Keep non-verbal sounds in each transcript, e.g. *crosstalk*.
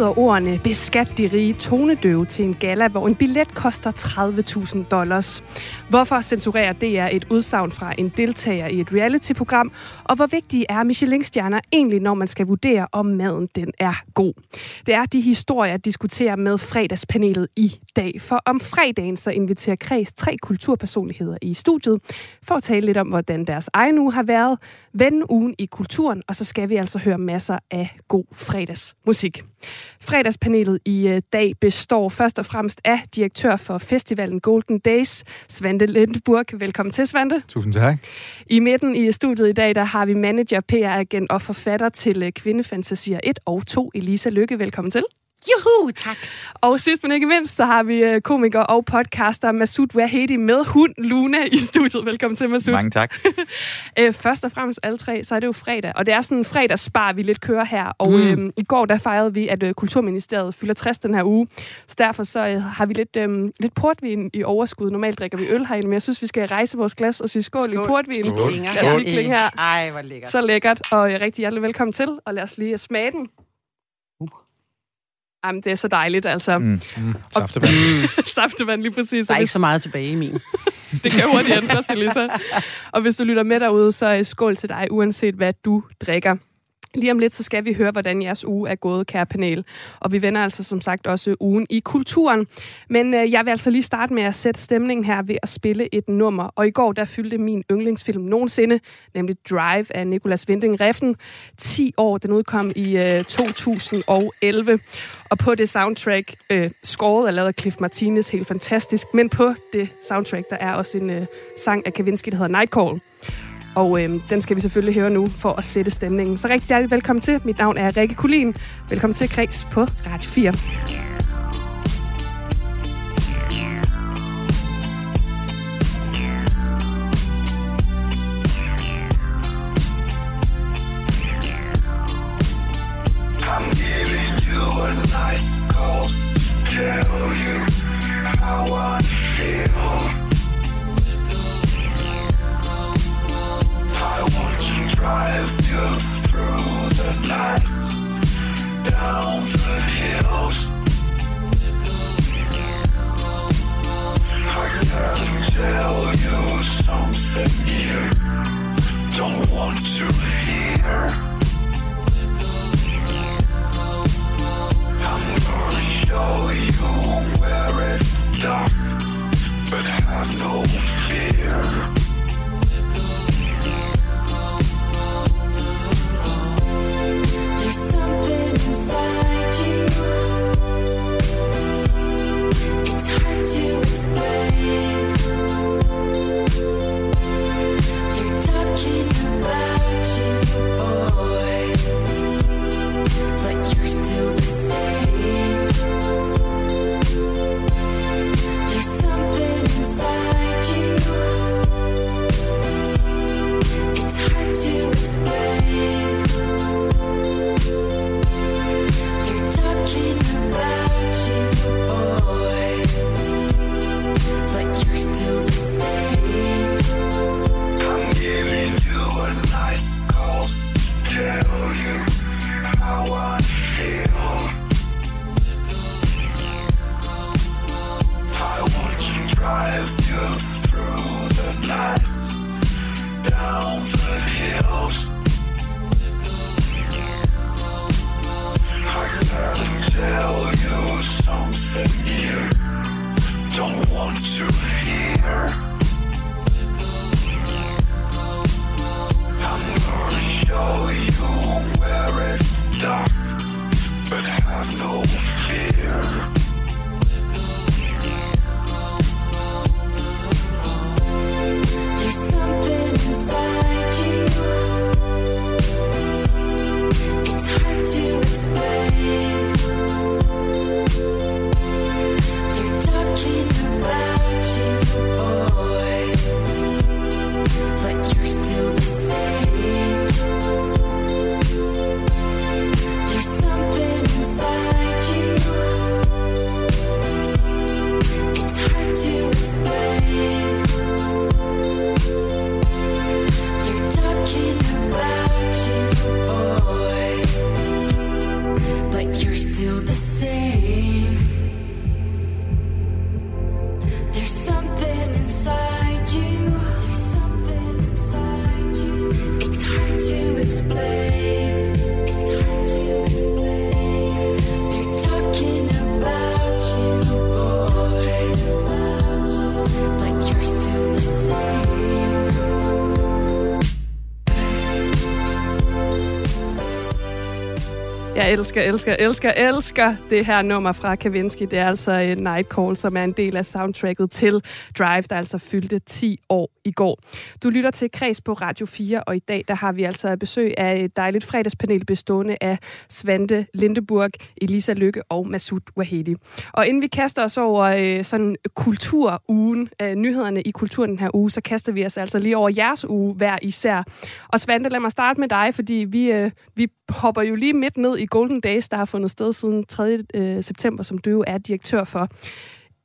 Lyder ordene beskat de rige tonedøve til en gala, hvor en billet koster 30.000 dollars. Hvorfor censurerer DR et udsagn fra en deltager i et reality-program, og hvor vigtige er Michelin-stjerner egentlig, når man skal vurdere, om maden den er god? Det er de historier, jeg diskuterer med fredagspanelet i dag. For om fredagen så inviterer Kreds tre kulturpersonligheder i studiet for at tale lidt om, hvordan deres egen uge har været, vende ugen i kulturen, og så skal vi altså høre masser af god fredagsmusik. Fredagspanelet i øh, dag består først og fremmest af direktør for festivalen Golden Days, Svante Lindeburg. Velkommen til, Svante. Tusind tak. I midten i studiet i dag, der har vi manager, PR-agent og forfatter til øh, Kvindefantasier 1 og 2, Elisa Lykke. Velkommen til. Juhu, tak. Og sidst men ikke mindst, så har vi øh, komiker og podcaster Masud Wahedi med hund Luna i studiet. Velkommen til, Masud. Mange tak. *laughs* Øh, først og fremmest alle tre, så er det jo fredag, og det er sådan en fredagsspar, vi lidt kører her. Og mm. øhm, i går, der fejrede vi, at øh, Kulturministeriet fylder 60 den her uge. Så derfor så øh, har vi lidt, øhm, lidt portvin i overskud. Normalt drikker vi øl herinde, men jeg synes, vi skal rejse vores glas og sige skål, skål. i portvin. Skål. Skål. Lad os lige klinge her. Ej, hvor lækkert. Så lækkert, og øh, rigtig hjertelig velkommen til. Og lad os lige smage den. Jamen, det er så dejligt, altså. Mm. Mm. Saftevand. *laughs* Saftevand, lige præcis. Der er ikke så meget tilbage i min. *laughs* det kan hurtigt ændre sig, Lisa. Og hvis du lytter med derude, så skål til dig, uanset hvad du drikker. Lige om lidt, så skal vi høre, hvordan jeres uge er gået, kære panel. Og vi vender altså som sagt også ugen i kulturen. Men øh, jeg vil altså lige starte med at sætte stemningen her ved at spille et nummer. Og i går, der fyldte min yndlingsfilm nogensinde, nemlig Drive af Nicolas Winding Refn. 10 år, den udkom i øh, 2011. Og på det soundtrack, øh, scoret er lavet af Cliff Martinez, helt fantastisk. Men på det soundtrack, der er også en øh, sang af Kavinsky, der hedder Nightcall. Og øh, den skal vi selvfølgelig høre nu for at sætte stemningen. Så rigtig hjertelig velkommen til. Mit navn er Rikke Kulin. Velkommen til Kreds på Radio 4. tell you how I feel. Drive you through the night, down the hills. I gotta tell you something you don't want to hear. I'm gonna show you where it's dark, but have no fear. There's something inside you. Jeg elsker, elsker, elsker, elsker det her nummer fra Kavinsky. Det er altså øh, Night Call, som er en del af soundtracket til Drive, der altså fyldte 10 år i går. Du lytter til Kreds på Radio 4, og i dag der har vi altså besøg af et dejligt fredagspanel bestående af Svante Lindeburg, Elisa Lykke og Masud Wahedi. Og inden vi kaster os over øh, sådan kulturugen, nyhederne i kulturen den her uge, så kaster vi os altså lige over jeres uge hver især. Og Svante, lad mig starte med dig, fordi vi, vi hopper jo lige midt ned i Golden Days, der har fundet sted siden 3. Øh, september, som du jo er direktør for.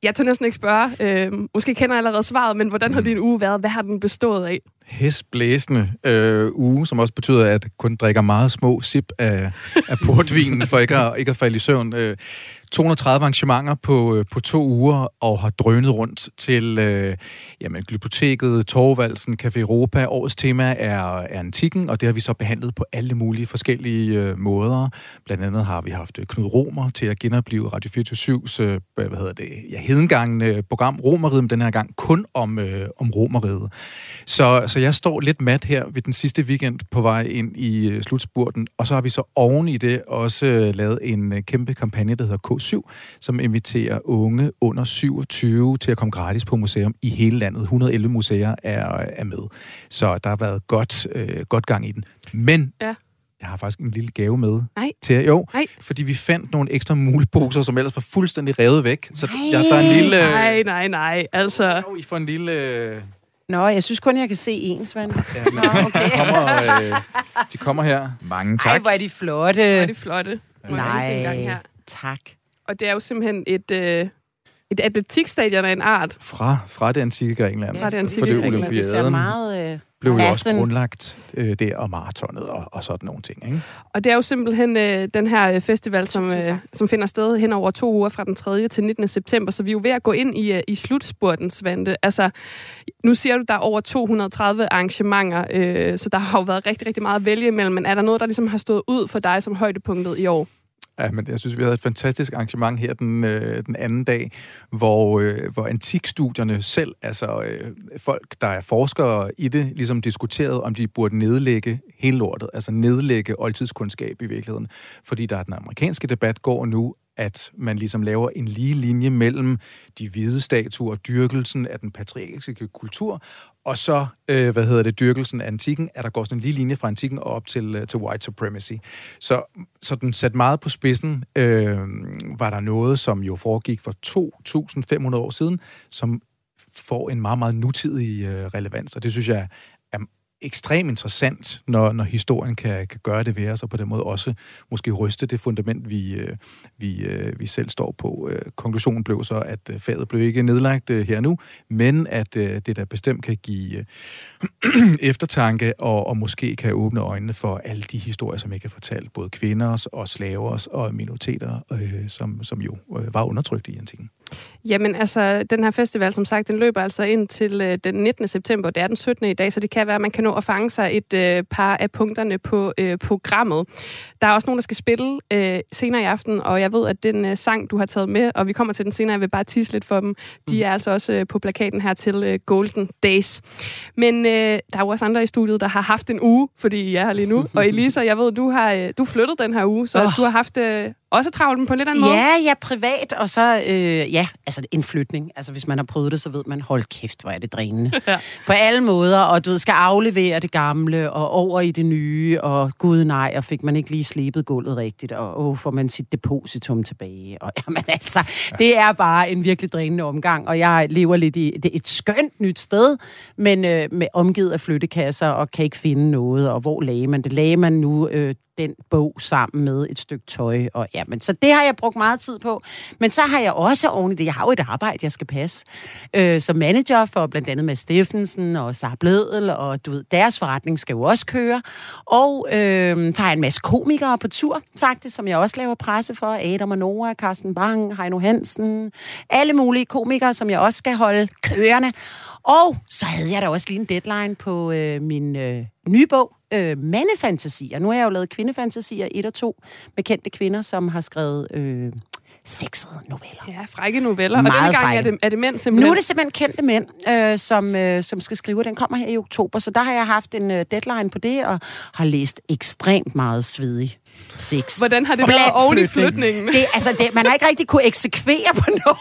Jeg tør næsten ikke spørge, øh, måske kender jeg allerede svaret, men hvordan har din uge været? Hvad har den bestået af? Hestblæsende øh, uge, som også betyder, at jeg kun drikker meget små sip af, af portvinen, for ikke at, ikke at falde i søvn. Øh, 230 arrangementer på, øh, på to uger, og har drønet rundt til øh, jamen, Glyptoteket, Torvalsen, Café Europa. Årets tema er, er antikken, og det har vi så behandlet på alle mulige forskellige øh, måder. Blandt andet har vi haft øh, Knud Romer til at genopleve Radio 24-7's øh, hvad hedder det, ja, hedengangende program Romeriet, den her gang kun om, øh, om Romeriet. Så, så jeg står lidt mat her ved den sidste weekend på vej ind i øh, slutspurten, og så har vi så oven i det også øh, lavet en øh, kæmpe kampagne, der hedder K7, som inviterer unge under 27 til at komme gratis på museum i hele landet. 111 museer er, er med. Så der har været godt, øh, godt gang i den. Men ja. jeg har faktisk en lille gave med Nej. til jer. Jo, Nej. fordi vi fandt nogle ekstra muleposer, som ellers var fuldstændig revet væk. Så Nej. ja, der er en lille... Nej, nej, nej. Altså, Jo, I får en lille... Nå, jeg synes kun, jeg kan se en, Svend. Ja, men de, de, kommer, øh, de kommer her. Mange tak. Ej, hvor er de flotte. hvor er det flotte. Må jeg her. Nej, tak. Og det er jo simpelthen et, øh, et atletikstadion af en art. Fra, fra det antikke Grækenland. Fra det antikke For det Grækenland. Det ser olympiaden meget... Øh, blev jo også grundlagt øh, der, og maratonet og, og sådan nogle ting. Ikke? Og det er jo simpelthen øh, den her øh, festival, som, øh, som finder sted hen over to uger fra den 3. til 19. september. Så vi er jo ved at gå ind i, øh, i slutspurten, Svante. Altså, nu siger du, der er over 230 arrangementer, øh, så der har jo været rigtig, rigtig meget at vælge imellem. Men er der noget, der ligesom har stået ud for dig som højdepunktet i år? Ja, men jeg synes, vi havde et fantastisk arrangement her den, øh, den anden dag, hvor, øh, hvor antikstudierne selv, altså øh, folk, der er forskere i det, ligesom diskuterede, om de burde nedlægge hele lortet, altså nedlægge oldtidskundskab i virkeligheden. Fordi der er den amerikanske debat går nu, at man ligesom laver en lige linje mellem de hvide statuer, dyrkelsen af den patriarkiske kultur, og så, øh, hvad hedder det, dyrkelsen af antikken, at der går sådan en lille linje fra antikken og op til, øh, til white supremacy. Så, så den sat meget på spidsen, øh, var der noget, som jo foregik for 2.500 år siden, som får en meget, meget nutidig øh, relevans, og det synes jeg ekstremt interessant, når, når historien kan, kan gøre det ved os, og på den måde også måske ryste det fundament, vi, øh, vi, øh, vi selv står på. Øh, konklusionen blev så, at faget blev ikke nedlagt her nu, men at det der bestemt kan give *clears throat* eftertanke, og, og måske kan åbne øjnene for alle de historier, som ikke er fortalt, både kvinders og slavers og minoriteter, øh, som, som jo øh, var undertrykt i antikken. Jamen altså, den her festival, som sagt, den løber altså ind til øh, den 19. september. Det er den 17. i dag, så det kan være, at man kan nå at fange sig et øh, par af punkterne på øh, programmet. Der er også nogen, der skal spille øh, senere i aften, og jeg ved, at den øh, sang, du har taget med, og vi kommer til den senere, jeg vil bare tisse lidt for dem, de er altså også øh, på plakaten her til øh, Golden Days. Men øh, der er jo også andre i studiet, der har haft en uge, fordi I er her lige nu. *laughs* Og Elisa, jeg ved, du har øh, du flyttet den her uge, så Åh. du har haft øh, også travlt men på en lidt anden måde. Ja, ja, privat, og så, øh, ja, altså en flytning. Altså, hvis man har prøvet det, så ved man, hold kæft, hvor er det drænende. *laughs* Ja. På alle måder, og du ved, skal aflevere det gamle, og over i det nye, og gud nej, og fik man ikke lige slebet gulvet rigtigt, og åh, får man sit depositum tilbage. Og *laughs* jamen altså, det er bare en virkelig drænende omgang, og jeg lever lidt i det er et skønt nyt sted, men øh, med omgivet af flyttekasser, og kan ikke finde noget, og hvor lagde man det? Lagde man nu øh, den bog sammen med et stykke tøj. Og, ja, men, så det har jeg brugt meget tid på. Men så har jeg også oven i det, jeg har jo et arbejde, jeg skal passe. Øh, som manager for blandt andet med Steffensen og Sara Bledel, og du ved, deres forretning skal jo også køre. Og øh, tager en masse komikere på tur, faktisk, som jeg også laver presse for. Adam og Nora, Carsten Bang, Heino Hansen. Alle mulige komikere, som jeg også skal holde kørende. Og så havde jeg da også lige en deadline på øh, min øh, nye bog, øh, Mandefantasier. Nu har jeg jo lavet kvindefantasier 1 og 2 med kendte kvinder, som har skrevet øh, sexede noveller. Ja, frække noveller. Meget og denne gang frække. er det, er det mænd simpelthen. Nu er det simpelthen kendte mænd, øh, som, øh, som skal skrive. Den kommer her i oktober, så der har jeg haft en øh, deadline på det, og har læst ekstremt meget svedig sex. Hvordan har det Blandt været oven i flytning. flytningen? Det, altså, det, man har ikke rigtig kunne eksekvere på noget.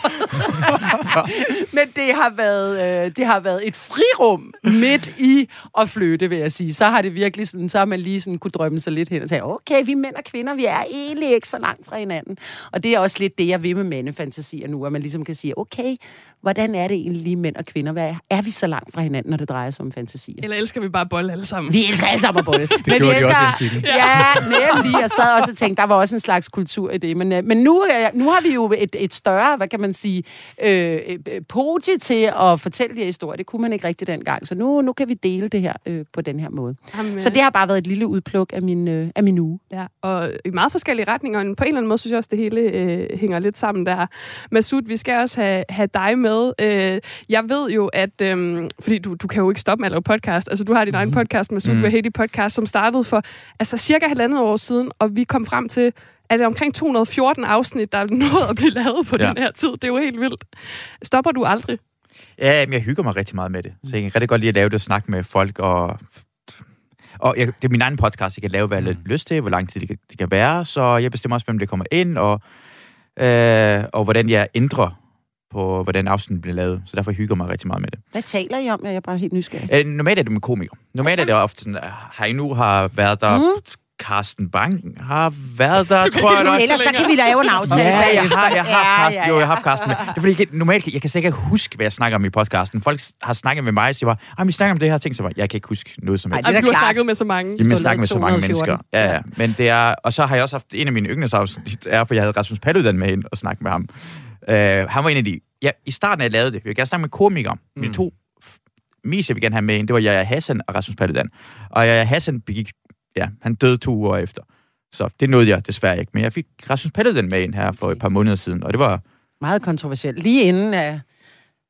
*laughs* Men det har, været, øh, det har været et frirum midt i at flytte, vil jeg sige. Så har det virkelig sådan, så har man lige sådan kunne drømme sig lidt hen og sige, okay, vi mænd og kvinder, vi er egentlig ikke så langt fra hinanden. Og det er også lidt det, jeg vil med mandefantasier nu, at man ligesom kan sige, okay, hvordan er det egentlig lige mænd og kvinder? Hvad er, er vi så langt fra hinanden, når det drejer sig om fantasier? Eller elsker vi bare bold alle sammen? Vi elsker alle sammen at bolle. *laughs* Det gjorde de også i antikken. Ja, nemlig. Jeg sad også og tænkte, der var også en slags kultur i det. Men, øh, men nu, øh, nu har vi jo et, et større, hvad kan man sige, øh, øh, podie til at fortælle de her historier. Det kunne man ikke rigtig dengang. Så nu, nu kan vi dele det her øh, på den her måde. Jamen, Så det har bare været et lille udpluk af min, øh, af min uge. Ja, og i meget forskellige retninger, og på en eller anden måde synes jeg også, det hele øh, hænger lidt sammen der. Masud, vi skal også have, have dig med. Øh, jeg ved jo, at... Øh, fordi du, du kan jo ikke stoppe med at lave podcast. Altså, du har din egen podcast, Masud mm. Vahedi Podcast, som startede for altså, cirka halvandet år siden, og vi kom frem til, at det er omkring 214 afsnit, der er nået at blive lavet på ja. Ja. den her tid. Det er jo helt vildt. Stopper du aldrig? Ja, men jeg hygger mig rigtig meget med det. Så jeg kan rigtig godt lide at lave det og snakke med folk. Og, og jeg, det er min egen podcast, jeg kan lave, hvad jeg har lyst til, hvor lang tid det kan, det kan være. Så jeg bestemmer også, hvem det kommer ind, og, øh, og hvordan jeg ændrer på, hvordan afsnittet bliver lavet. Så derfor hygger jeg mig rigtig meget med det. Hvad taler I om? Jeg er bare helt nysgerrig. Øh, normalt er det med komikere. Normalt er det ofte sådan, at Heino har været der, Mm. Carsten Bang har været der, *laughs* tror jeg også. Ellers så kan vi lave en aftale Ja, jeg har, jeg har haft Carsten. Ja, Jo, ja, jeg har haft Carsten. med. Det er fordi, jeg, normalt, jeg kan ikke huske, hvad jeg snakker om i podcasten. Folk har snakket med mig og siger bare, "Ej, vi snakker om det her ting, så bare, jeg kan ikke huske noget som Ej, helst. det er du har snakket med så mange. Jamen, jeg stod snakker med så mange 214. mennesker. Ja, ja. Men det er, og så har jeg også haft en af mine yndlingsafsnit, er, for jeg havde Rasmus Paludan med ind og snakke med ham. Uh, han var en af de... Ja, I starten, af jeg lavede det, jeg vil gerne snakke med komikere. Mm. Mine to f- mest, jeg vil gerne have med ind, det var Jaja Hassan og Rasmus Paludan. Og Jaja Hassan begik... Ja, han døde to uger efter. Så det nåede jeg desværre ikke. Men jeg fik Rasmus Paludan med ind her for et par måneder siden, og det var... Meget kontroversielt. Lige inden uh,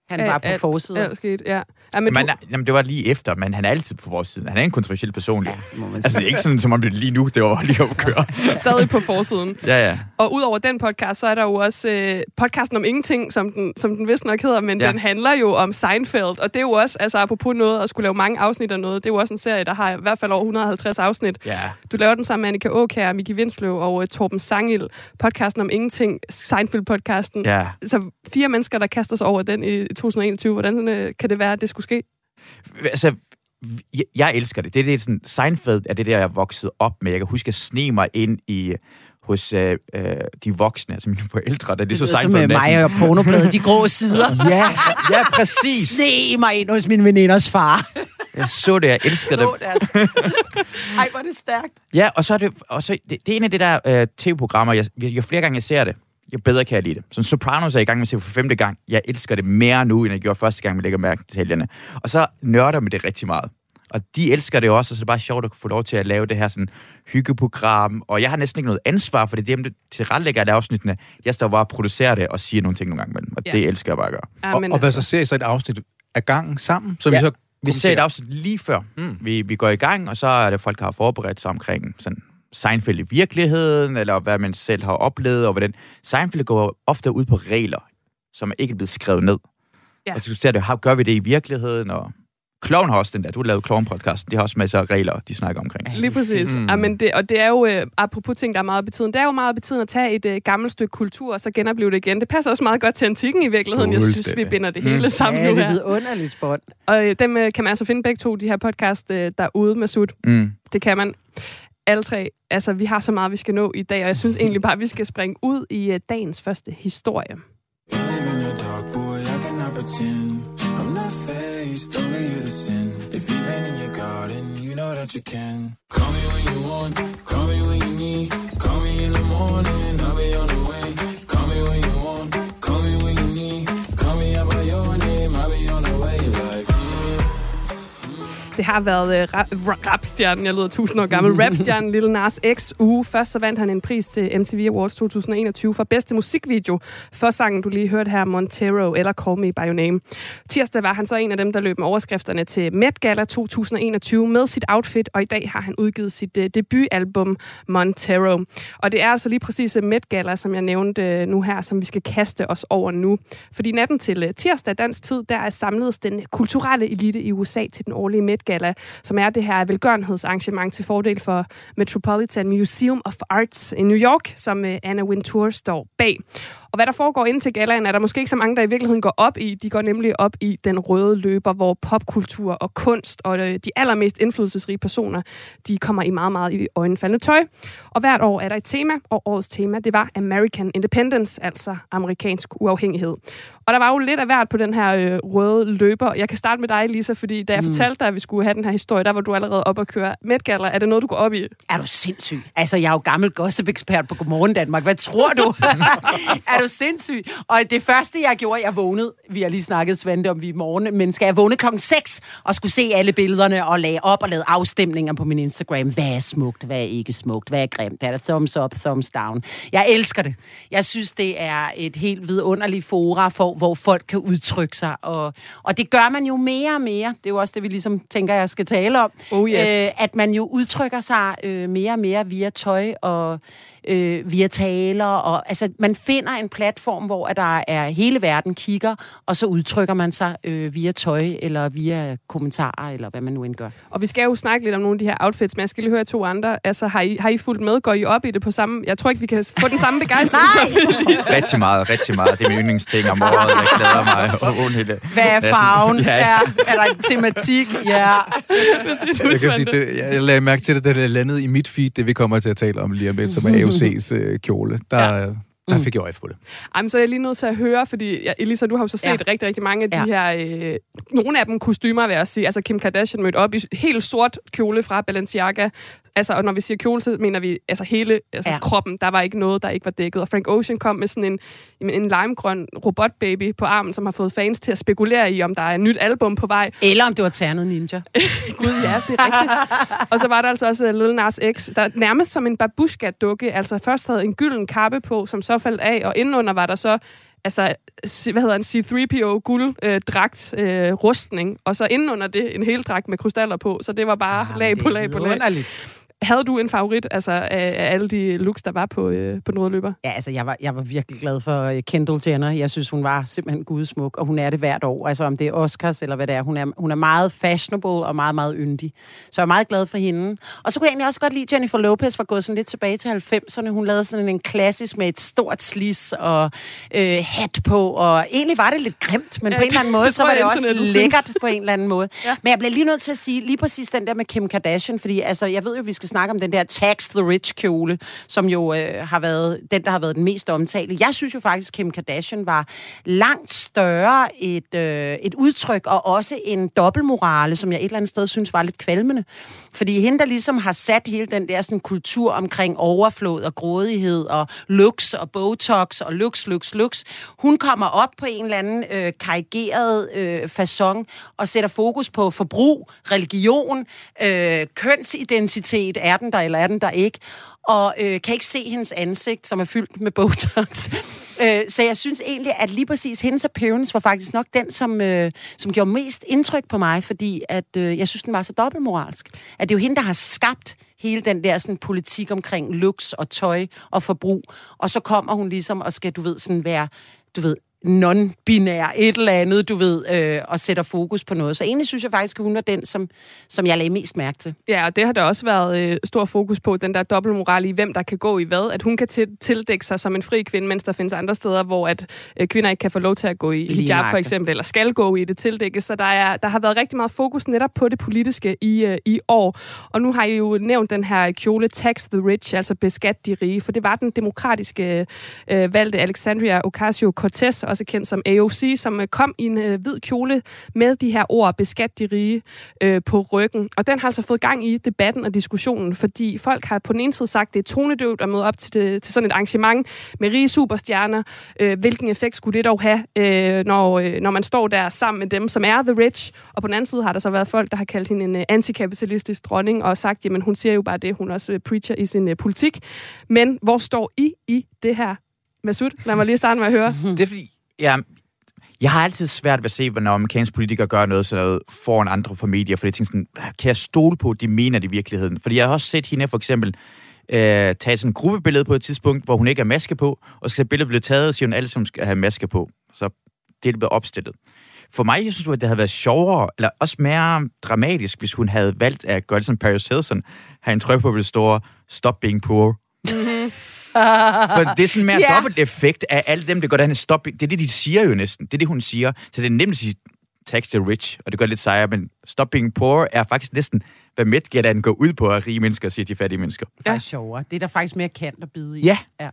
han Ja, var på alt- forsiden. Ja, sket, ja. Ja men Men, du, jamen, det var lige efter, men han er altid på vores side. Han er en kontroversiel person. Ja, må man altså, det er ikke sådan, som om det lige nu, det var lige at køre. *laughs* stadig på forsiden. ja, ja. Og udover den podcast, så er der jo også øh, podcasten om ingenting, som den, som den vist nok hedder, men ja. Den handler jo om Seinfeld, og det er jo også, altså apropos noget, at skulle lave mange afsnit af noget, det er jo også en serie, der har i hvert fald over 150 afsnit. Ja, Du laver den sammen med Annika Åkær, Miki Vindsløv og uh, Torben Sangil, podcasten om ingenting, Seinfeld-podcasten. ja. Så fire mennesker, der kaster sig over den i 2021. Hvordan øh, kan det være, at det skulle ske? altså, jeg, jeg elsker det. Det er det sådan, Seinfeld er det der, jeg er vokset op med. Jeg kan huske at sne mig ind i hos øh, øh, de voksne, altså mine forældre, da de Det så Seinfeld med natten. mig og pornobladet, de grå sider. *laughs* Ja, ja, præcis. Se mig ind hos min veninders far. Jeg så det, jeg elsker det. Så deres. *laughs* Ej, hvor er det stærkt. Ja, og så er det, og så, det, det er en af de der øh, tv-programmer, jeg, jo flere gange jeg ser det, jo bedre kan jeg lide det. Så Sopranos er jeg i gang med at se for femte gang. Jeg elsker det mere nu, end jeg gjorde første gang, vi lægger mærke til detaljerne. Og så nørder med det rigtig meget. Og de elsker det også, og så er det bare sjovt at få lov til at lave det her sådan hyggeprogram. Og jeg har næsten ikke noget ansvar, for det er dem, der tilrettelægger alle afsnittene. Jeg står bare og producerer det og siger nogle ting nogle gange imellem. Og Ja. det elsker jeg bare at gøre. Ja, Og, og hvad så ser I så et afsnit af gangen sammen? Så Ja, vi så Vi ser et afsnit lige før. Mm. Vi, vi går i gang, og så er det folk, der har forberedt sig omkring sådan Seinfeld i virkeligheden, eller hvad man selv har oplevet, og hvordan Seinfeld går ofte ud på regler, som er ikke blevet skrevet ned. Ja. Og så ser det, how gør vi det i virkeligheden, og Clown har også den der, du har lavet Clown-podcasten, de har også masser af regler, de snakker omkring. Lige præcis. Mm. Mm. Ja, men det, og det er jo, øh, apropos ting, der er meget betydende, det er jo meget betydende at tage et øh, gammelt stykke kultur, og så genopleve det igen. Det passer også meget godt til antikken i virkeligheden. Jeg synes, vi binder det Mm. hele sammen Ja, nu det er her. vidunderligt bånd. Og øh, dem øh, kan man altså finde begge to, de her podcast øh, derude med sut. Mm. Det kan man. Alle tre. Altså, vi har så meget, vi skal nå i dag, og jeg synes egentlig bare, at vi skal springe ud i uh, dagens første historie. Call me when you want, call me when you need. Call me in the morning, I'll be on the way. Call me when you Det har været øh, uh, rap- rapstjernen, jeg lyder tusind år gammel, rapstjernen Lil Nas X uge. Først så vandt han en pris til MTV Awards 2021 for bedste musikvideo for sangen, du lige hørte her, Montero eller Call Me By Your Name. Tirsdag var han så en af dem, der løb med overskrifterne til Met Gala 2021 med sit outfit, og i dag har han udgivet sit uh, debutalbum Montero. Og det er altså lige præcis øh, Met Gala, som jeg nævnte uh, nu her, som vi skal kaste os over nu. Fordi natten til uh, tirsdag dansk tid, der er samlet den kulturelle elite i USA til den årlige Met Gala, som er det her velgørenhedsarrangement til fordel for Metropolitan Museum of Arts i New York, som øh, Anna Wintour står bag. Og hvad der foregår ind til galaen, er der måske ikke så mange, der i virkeligheden går op i. De går nemlig op i den røde løber, hvor popkultur og kunst og øh, de allermest indflydelsesrige personer, de kommer i meget, meget i øjenfaldende tøj. Og hvert år er der et tema, og årets tema, det var American Independence, altså amerikansk uafhængighed. Og der var jo lidt af hvert på den her øh, røde løber. Jeg kan starte med dig, Lisa, fordi da jeg mm. fortalte dig, at vi skulle have den her historie, der var du allerede op og køre Met Gala. Er det noget, du går op i? Er du sindssyg? Altså, jeg er jo gammel gossip-ekspert på Godmorgen Danmark. Hvad tror du? *laughs* *laughs* er du sindssyg? Og det første, jeg gjorde, jeg vågnede, vi har lige snakket Svante om vi i morgen, men skal jeg vågne klokken 6 og skulle se alle billederne og lage op og lave afstemninger på min Instagram. Hvad er smukt? Hvad er ikke smukt? Hvad er grimt? Er der thumbs up, thumbs down? Jeg elsker det. Jeg synes, det er et helt vidunderligt fora for hvor folk kan udtrykke sig. Og, og det gør man jo mere og mere. Det er jo også det, vi ligesom tænker, jeg skal tale om. Oh yes. øh, at man jo udtrykker sig øh, mere og mere via tøj og øh, via taler. Og, altså, man finder en platform, hvor at der er hele verden kigger, og så udtrykker man sig øh, via tøj, eller via kommentarer, eller hvad man nu end gør. Og vi skal jo snakke lidt om nogle af de her outfits, men jeg skal lige høre to andre. Altså, har I, har I fulgt med? Går I op i det på samme... Jeg tror ikke, vi kan få den samme begejstring. *laughs* Nej! Rigtig meget, rigtig meget. Det er min yndlingsting om året. Jeg glæder mig. *laughs* Oh, Hvad er farven? Ja. ja. Er der en tematik? Ja. Jeg kan sige, det, jeg lagde mærke til det, da det landede i mit feed, det vi kommer til at tale om lige om lidt, som er *laughs* AOC's øh, kjole. Der, ja. Der fik jeg øje på det. Ej, men så er jeg lige nødt til at høre, fordi ja, Elisa, du har jo så set Ja. rigtig, rigtig mange af de Ja. her... Øh, nogle af dem kostymer, vil jeg sige. Altså Kim Kardashian mødte op i helt sort kjole fra Balenciaga. Altså, og når vi siger kjole, så mener vi altså hele altså Ja. kroppen. Der var ikke noget, der ikke var dækket. Og Frank Ocean kom med sådan en, en limegrøn robotbaby på armen, som har fået fans til at spekulere i, om der er et nyt album på vej. *laughs* Eller om det var Ternet Ninja. *laughs* Gud, ja, det er rigtigt. og så var der altså også uh, Lil Nas X, der nærmest som en babushka-dukke, altså først havde en gylden kappe på, som så faldt af, og indenunder var der så altså, hvad hedder en C-3PO gulddragt øh, rustning, og så indenunder det en hel dragt med krystaller på, så det var bare ah, lag på lag på lag. Havde du en favorit altså, af, af alle de looks, der var på, øh, på den røde løber? Ja, altså, jeg var, jeg var virkelig glad for øh, Kendall Jenner. Jeg synes, hun var simpelthen gudsmuk, og hun er det hvert år. Altså, om det er Oscars eller hvad det er. Hun er, hun er meget fashionable og meget, meget yndig. Så jeg er meget glad for hende. Og så kunne jeg egentlig også godt lide, Jennifer Lopez var gået sådan lidt tilbage til 90'erne. Hun lavede sådan en klassisk med et stort slis og øh, hat på, og egentlig var det lidt grimt, men Ja, på en eller anden måde, så var det også lækkert på en eller anden måde. Ja. Men jeg bliver lige nødt til at sige lige præcis den der med Kim Kardashian, fordi altså, jeg ved jo, vi skal snakke om den der Tax the Rich kjole, som jo øh, har været den, der har været den mest omtalte. Jeg synes jo faktisk, Kim Kardashian var langt større et, øh, et udtryk, og også en dobbeltmorale, som jeg et eller andet sted synes var lidt kvalmende. Fordi hende, der ligesom har sat hele den der sådan, kultur omkring overflod og grådighed og lux og botox og lux, lux, lux, hun kommer op på en eller anden øh, karikeret øh, façon og sætter fokus på forbrug, religion, øh, kønsidentitet, er den der eller er den der ikke, og øh, kan ikke se hendes ansigt, som er fyldt med botox. *laughs* øh, så jeg synes egentlig, at lige præcis hendes appearance var faktisk nok den, som, øh, som gjorde mest indtryk på mig, fordi at, øh, jeg synes, den var så dobbeltmoralsk. At det er jo hende, der har skabt hele den der sådan, politik omkring lux og tøj og forbrug, og så kommer hun ligesom og skal, du ved, sådan være, du ved, non-binær, et eller andet, du ved, øh, og sætter fokus på noget. Så egentlig synes jeg faktisk, at hun er den, som, som jeg lagde mest mærke til. Ja, og det har der også været øh, stor fokus på, den der dobbeltmoral i, hvem der kan gå i hvad. At hun kan til- tildække sig som en fri kvinde, mens der findes andre steder, hvor at øh, kvinder ikke kan få lov til at gå i Lige hijab for eksempel, eller skal gå i det tildække. Så der, er, der har været rigtig meget fokus netop på det politiske i, øh, i år. Og nu har I jo nævnt den her kjole Tax the Rich, altså beskat de rige, for det var den demokratiske øh, valgte Alexandria Ocasio-Cortez, også kendt som AOC, som øh, kom i en øh, hvid kjole med de her ord, beskat de rige, øh, på ryggen. Og den har altså fået gang i debatten og diskussionen, fordi folk har på den ene side sagt, det er tonedøvt at møde op til, det, til sådan et arrangement med rige superstjerner. Øh, hvilken effekt skulle det dog have, øh, når, øh, når man står der sammen med dem, som er the rich? Og på den anden side har der så været folk, der har kaldt hende en øh, antikapitalistisk dronning, og sagt, jamen hun siger jo bare det, hun også øh, preacher i sin øh, politik. Men hvor står I i det her? Masud, lad mig lige starte med at høre. Det er fordi, ja, jeg har altid svært ved at se, når amerikanske politikere gør noget sådan noget foran andre for medier, fordi jeg tænker sådan, ah, kan jeg stole på, at de mener det i virkeligheden? Fordi jeg har også set hende for eksempel øh, tage sådan en gruppebillede på et tidspunkt, hvor hun ikke har maske på, og så billedet blive taget, og siger hun alle sammen skal have maske på. Så det er blevet opstillet. For mig, jeg synes, at det havde været sjovere, eller også mere dramatisk, hvis hun havde valgt at gøre det som Paris Hilton, have en tryk på, hvor det store, stop being poor. Mm-hmm. For det er sådan mere *laughs* yeah. dobbelt effekt af alle dem, der går derhen stop. Det er det, de siger jo næsten. Det er det, hun siger. Så det er nemt at sige, tax the rich, og det gør det lidt sejere, men stop being poor er faktisk næsten, hvad Medgett går ud på, at rige mennesker siger til fattige mennesker. Det er faktisk sjovere. Det er der faktisk mere kant at bide i. Ja. ja.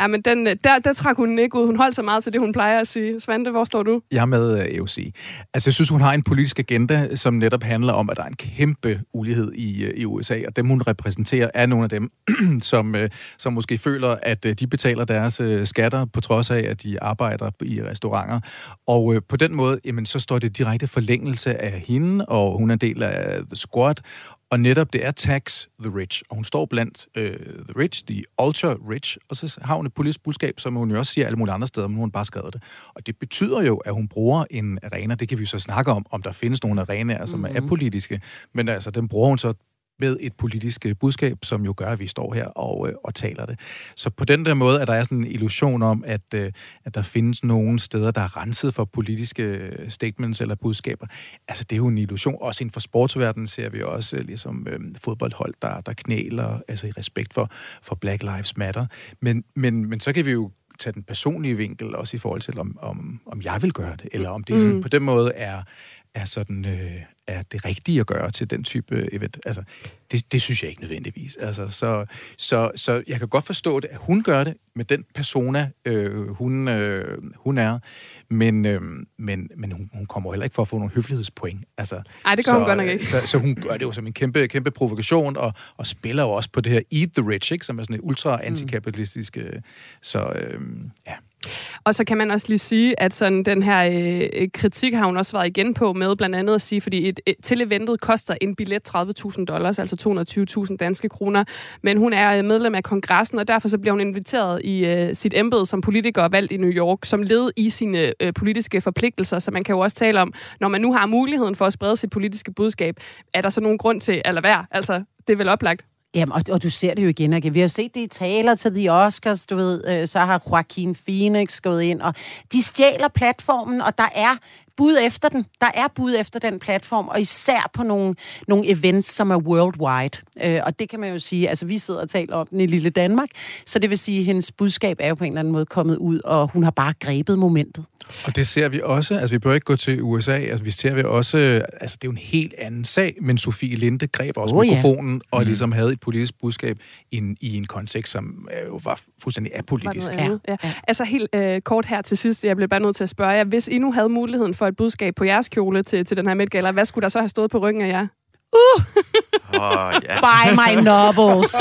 Ja, men den, øh, der, der trak hun ikke ud. Hun holdt så meget til det, hun plejer at sige. Svante, hvor står du? Jeg er med øh, EUC. Altså, jeg synes, hun har en politisk agenda, som netop handler om, at der er en kæmpe ulighed i, øh, i USA, og dem, hun repræsenterer, er nogle af dem, *clears throat* som, som måske føler, at de betaler deres skatter, på trods af, at de arbejder i restauranter. Og på den måde, jamen, så står det direkte forlængelse af hende, og hun er en del af The Squad, og netop det er tax the rich, og hun står blandt øh, the rich, the ultra rich, og så har hun et politisk budskab, som hun jo også siger alle mulige andre steder, men hun bare skrevet det. Og det betyder jo, at hun bruger en arena, det kan vi så snakke om, om der findes nogle arenaer, som mm-hmm. er politiske, men altså, den bruger hun så med et politisk øh, budskab, som jo gør, at vi står her og, øh, og taler det. Så på den der måde, at der er sådan en illusion om, at, øh, at der findes nogle steder, der er renset for politiske statements eller budskaber. Altså, det er jo en illusion. Også inden for sportsverdenen ser vi også øh, ligesom øh, fodboldhold, der, der knæler, altså i respekt for, for Black Lives Matter. Men, men, men så kan vi jo tage den personlige vinkel, også i forhold til, om, om, om jeg vil gøre det, eller om det sådan, på den måde er, er sådan øh, er det rigtige at gøre til den type øh, event. Altså, det, det synes jeg ikke nødvendigvis. Altså, så, så, så jeg kan godt forstå det, at hun gør det med den persona, øh, hun, øh, hun er, men, øh, men, men hun, hun kommer heller ikke for at få nogle høflighedspoint. Altså, Ej, det gør så, hun godt nok ikke. Så, så hun gør det jo som en kæmpe, kæmpe provokation, og, og spiller jo også på det her Eat the Rich, ikke, som er sådan et ultra antikapitalistisk... Øh, så øh, ja. Og så kan man også lige sige, at sådan den her øh, kritik har hun også været igen på med blandt andet at sige, fordi et, et, til eventet koster en billet 30.000 dollars, altså 220.000 danske kroner, men hun er øh, medlem af kongressen, og derfor så bliver hun inviteret i øh, sit embede som politiker valgt i New York, som led i sine øh, politiske forpligtelser, så man kan jo også tale om, når man nu har muligheden for at sprede sit politiske budskab, er der så nogen grund til at lade være? Altså, det er vel oplagt. Jamen, og, og du ser det jo igen og igen. Vi har set det i taler til de Oscars, du ved, øh, så har Joaquin Phoenix gået ind, og de stjæler platformen, og der er bud efter den. Der er bud efter den platform, og især på nogle, nogle events, som er worldwide. Øh, og det kan man jo sige, altså vi sidder og taler om den i lille Danmark, så det vil sige, at hendes budskab er jo på en eller anden måde kommet ud, og hun har bare grebet momentet. Og det ser vi også, altså vi behøver ikke gå til USA, altså vi ser vi også, altså det er jo en helt anden sag, men Sofie Linde greb også oh, ja. mikrofonen og ligesom havde et politisk budskab i en, i en kontekst, som øh, jo var fuldstændig Var apolitisk. noget andet. Ja. Altså helt øh, kort her til sidst, jeg blev bare nødt til at spørge jer, hvis I nu havde muligheden for et budskab på jeres kjole til, til den her Met Gala, hvad skulle der så have stået på ryggen af jer? Oh, ja. Buy my novels.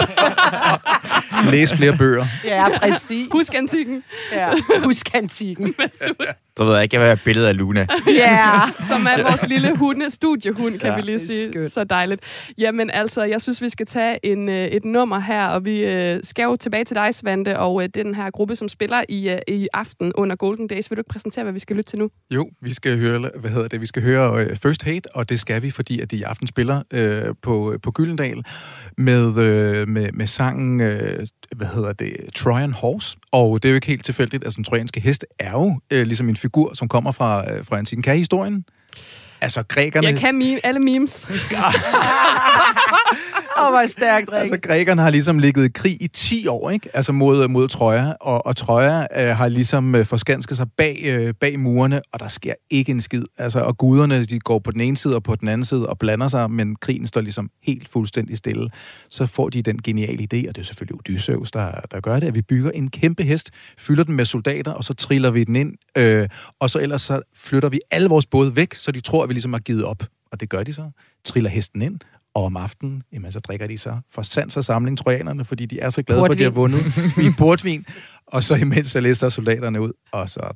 Læs flere bøger. ja, præcis. Husk antikken, Ja. Husk antikken. Så ved jeg ikke, hvad er billedet af Luna. *laughs* Ja. *laughs* som er vores lille hunde, studiehund, kan Ja. vi lige sige. skønt. Så dejligt. Jamen altså, jeg synes, vi skal tage en, øh, et nummer her, og vi øh, skal jo tilbage til dig, Svante, og øh, den her gruppe, som spiller i, øh, i aften under Golden Days. Vil du ikke præsentere, hvad vi skal lytte til nu? Jo, vi skal høre, hvad hedder det, vi skal høre øh, First Hate, og det skal vi, fordi at de i aften spiller øh, på, på Gyldendal med, øh, med, med sangen, øh, hvad hedder det, Trojan Horse. Og det er jo ikke helt tilfældigt, altså den trojanske hest er jo øh, ligesom en figur, som kommer fra, øh, fra antikken. Kan I historien? Altså, grækerne... Jeg kan meme, alle memes. *laughs* Åh, hvor stærkt, Rik. Altså, grækerne har ligesom ligget i krig i 10 år, ikke? Altså mod, mod Troja, og, og Troja øh, har ligesom øh, forskansket sig bag, øh, bag murene, og der sker ikke en skid. Altså, og guderne, de går på den ene side og på den anden side og blander sig, men krigen står ligesom helt fuldstændig stille. Så får de den geniale idé, og det er selvfølgelig Odysseus, der, der gør det, at vi bygger en kæmpe hest, fylder den med soldater, og så triller vi den ind, øh, og så ellers så flytter vi alle vores både væk, så de tror, at vi ligesom har givet op. Og det gør de så. Triller hesten ind, og om aftenen, jamen, så drikker de så for sans og samling trojanerne, fordi de er så glade for, at de har vundet i portvin. Og så imens så lister soldaterne ud, og så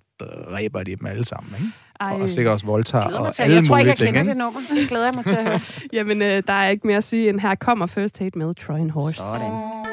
dræber de dem alle sammen. Ikke? Ej. Og sikkert også voldtager og alle Jeg tror ikke, jeg ting. kender ikke? det nummer. Det glæder jeg mig til at høre. *laughs* Jamen, øh, der er ikke mere at sige, end her kommer First Hate med Trojan Horse. Sådan.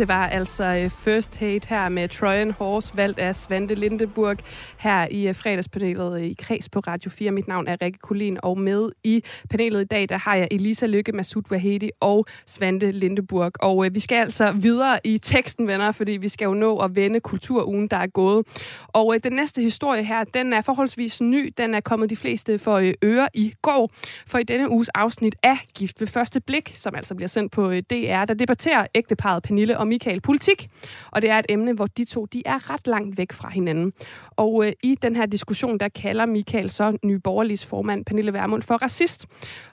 Det var altså øh, First Hate her med Trojan Horse, valgt af Svante Lindeburg, her i øh, fredagspanelet øh, i Kreds på Radio 4. Mit navn er Rikke Kulin, og med i panelet i dag, der har jeg Elisa Lykke, Masud Wahedi og Svante Lindeburg. Og øh, vi skal altså videre i teksten, venner, fordi vi skal jo nå at vende kulturugen, der er gået. Og øh, den næste historie her, den er forholdsvis ny. Den er kommet de fleste for øh, øre i går. For i denne uges afsnit af Gift ved første blik, som altså bliver sendt på øh, DR, der debatterer ægteparet Pernille og Michael politik. Og det er et emne, hvor de to de er ret langt væk fra hinanden. Og øh, i den her diskussion, der kalder Michael så nyborgerligs formand Pernille Vermund for racist.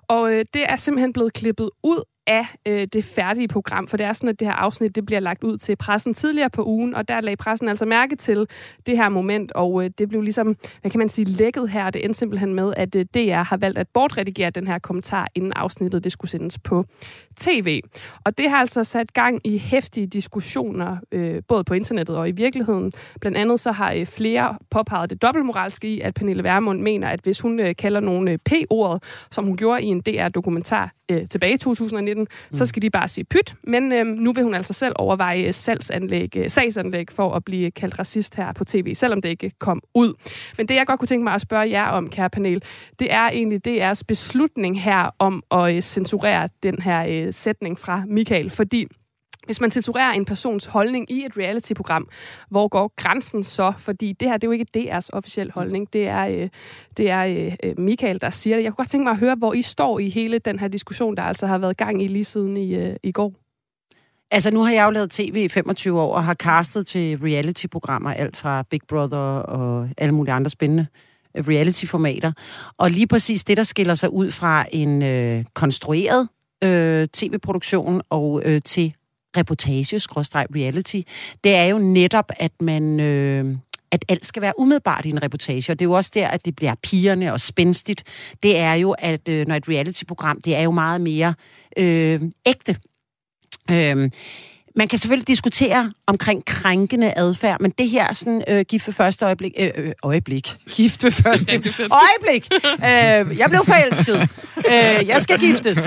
Og øh, det er simpelthen blevet klippet ud af øh, det færdige program, for det er sådan, at det her afsnit det bliver lagt ud til pressen tidligere på ugen, og der lagde pressen altså mærke til det her moment, og øh, det blev ligesom, hvad kan man sige, lækket her, og det endte simpelthen med, at øh, DR har valgt at bortredigere den her kommentar, inden afsnittet det skulle sendes på tv. Og det har altså sat gang i hæftige diskussioner, øh, både på internettet og i virkeligheden. Blandt andet så har øh, flere påpeget det dobbeltmoralske i, at Pernille Vermund mener, at hvis hun øh, kalder nogle øh, P-ordet, som hun gjorde i en DR-dokumentar øh, tilbage i 2019, mm. så skal de bare sige pyt. Men øh, nu vil hun altså selv overveje salgsanlæg, øh, sagsanlæg for at blive kaldt racist her på tv, selvom det ikke kom ud. Men det, jeg godt kunne tænke mig at spørge jer om, kære panel, det er egentlig DR's beslutning her om at øh, censurere den her øh, sætning fra Michael, fordi hvis man censurerer en persons holdning i et reality-program, hvor går grænsen så? Fordi det her, det er jo ikke DR's officielle holdning. Det er, øh, det er øh, Michael, der siger det. Jeg kunne godt tænke mig at høre, hvor I står i hele den her diskussion, der altså har været gang i lige siden i, øh, i går. Altså, nu har jeg jo lavet tv i 25 år, og har castet til reality-programmer, alt fra Big Brother og alle mulige andre spændende reality-formater. Og lige præcis det, der skiller sig ud fra en øh, konstrueret øh, tv-produktion og øh, til reportage, reality, det er jo netop, at man... Øh, at alt skal være umiddelbart i en reportage, og det er jo også der, at det bliver pigerne og spændstigt. Det er jo, at øh, når et reality-program, det er jo meget mere øh, ægte. Øh, man kan selvfølgelig diskutere omkring krænkende adfærd, men det her sådan øh, gift ved første øjeblik... Øh, øh, øjeblik. Gift ved første øjeblik. Øh, jeg blev forelsket. Øh, jeg skal giftes.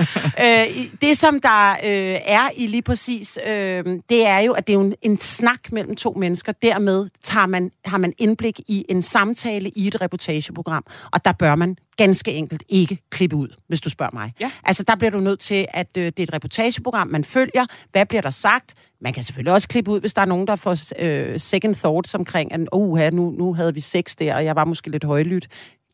Øh, det, som der øh, er i lige præcis, øh, det er jo, at det er en, en snak mellem to mennesker. Dermed tager man, har man indblik i en samtale i et reportageprogram, og der bør man ganske enkelt ikke klippe ud, hvis du spørger mig. Ja. Altså, der bliver du nødt til, at øh, det er et reportageprogram, man følger. Hvad bliver der sagt? Man kan selvfølgelig også klippe ud, hvis der er nogen, der får øh, second thoughts omkring, at oh, nu, nu havde vi sex der, og jeg var måske lidt højlydt.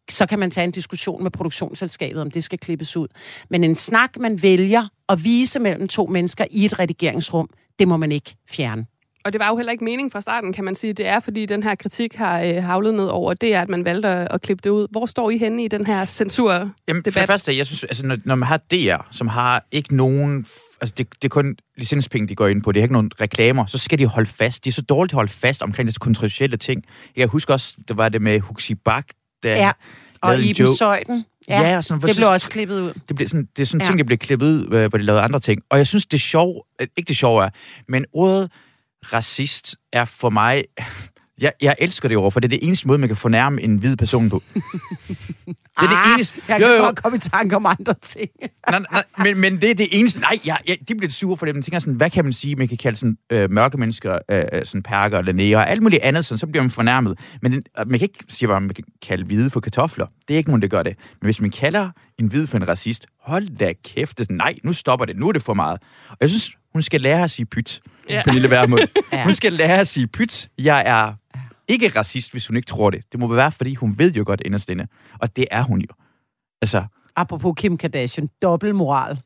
Så kan man tage en diskussion med produktionsselskabet, om det skal klippes ud. Men en snak, man vælger at vise mellem to mennesker i et redigeringsrum, det må man ikke fjerne. Og det var jo heller ikke mening fra starten, kan man sige. Det er, fordi den her kritik har øh, havlet ned over, det er, at man valgte at, at klippe det ud. Hvor står I henne i den her censur Jamen, for det første, jeg synes, altså, når, når man har DR, som har ikke nogen... Altså, det, det er kun licenspenge, de går ind på. Det er ikke nogen reklamer. Så skal de holde fast. De er så dårligt at holde fast omkring de kontroversielle ting. Jeg husker også, det var det med Huxi Bak, der ja. Og Iben Søjden. Ja, ja sådan, det blev også klippet ud. Det, blev sådan, det er sådan ja. ting, der blev klippet ud, hvor de lavede andre ting. Og jeg synes, det er sjovt, ikke det sjove er, men ordet racist er for mig... *laughs* Jeg, jeg elsker det ord, for det er det eneste måde, man kan fornærme en hvid person på. *laughs* det er ah, det eneste... Jeg kan jo, jo. godt komme i tanke om andre ting. *laughs* nej, nej, men, men det er det eneste... Nej, jeg, jeg, de bliver sure for det. Man tænker sådan, hvad kan man sige? Man kan kalde sådan, øh, mørke mennesker, øh, øh sådan perker eller næger, og alt muligt andet, sådan, så bliver man fornærmet. Men den, man kan ikke sige, at man kan kalde hvide for kartofler. Det er ikke nogen, der gør det. Men hvis man kalder en hvid for en racist, hold da kæft. Det sådan, nej, nu stopper det. Nu er det for meget. Og jeg synes, hun skal lære at sige pyt, ja. Pernille Vermund. *laughs* ja. Hun skal lære at sige pyt. Jeg er ikke racist, hvis hun ikke tror det. Det må være, fordi hun ved jo godt inderst inde. Og det er hun jo. Altså... Apropos Kim Kardashian, dobbeltmoral.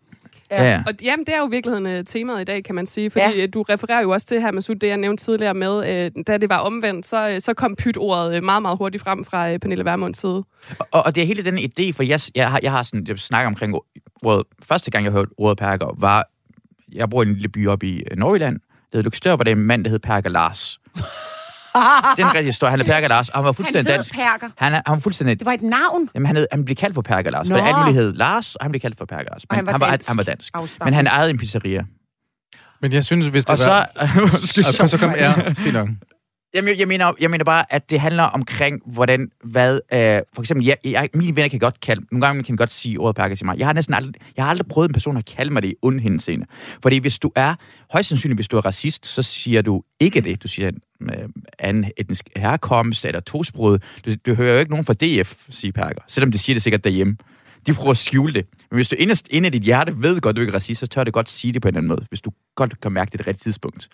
Ja. ja. Og jamen, det er jo i virkeligheden uh, temaet i dag, kan man sige. Fordi ja. Øh, du refererer jo også til her, Masud, det jeg nævnte tidligere med, uh, da det var omvendt, så, uh, så kom pyt-ordet uh, meget, meget hurtigt frem fra uh, Pernille Vermunds side. Og, og det er hele den idé, for jeg, jeg, har, jeg har sådan, jeg snakker omkring ordet, første gang jeg hørte ordet perker, var jeg bor i en lille by oppe i øh, Nordjylland, der hedder Lykstør, hvor det er en mand, der hed Perker Lars. *laughs* det er en rigtig historie. Han er Perker Lars, og han var fuldstændig han dansk. Perker. Han, er, han var fuldstændig... Det var et navn? Jamen, han, hed, han blev kaldt for Perker Lars. Nå. For alt hed Lars, og han blev kaldt for Perker Lars. Men han var, han var, dansk. Han var dansk. Afstammen. Men han ejede en pizzeria. Men jeg synes, hvis det og var... Så, *laughs* og så kom... Ja, fint nok. Jamen, jeg, mener, jeg mener bare, at det handler omkring, hvordan, hvad, øh, for eksempel, jeg, jeg, mine venner kan godt kalde, nogle gange kan godt sige ordet perker til mig. Jeg har næsten aldrig, jeg har aldrig prøvet en person at kalde mig det i ondhænseende. Fordi hvis du er, højst sandsynligt, hvis du er racist, så siger du ikke det. Du siger øh, anden etnisk herkomst eller tosprud. Du, du hører jo ikke nogen fra DF sige perker, selvom de siger det sikkert derhjemme. De prøver at skjule det. Men hvis du inderst inde i dit hjerte ved godt, du ikke er racist, så tør det godt sige det på en anden måde, hvis du godt kan mærke det, det rigtige tidspunkt.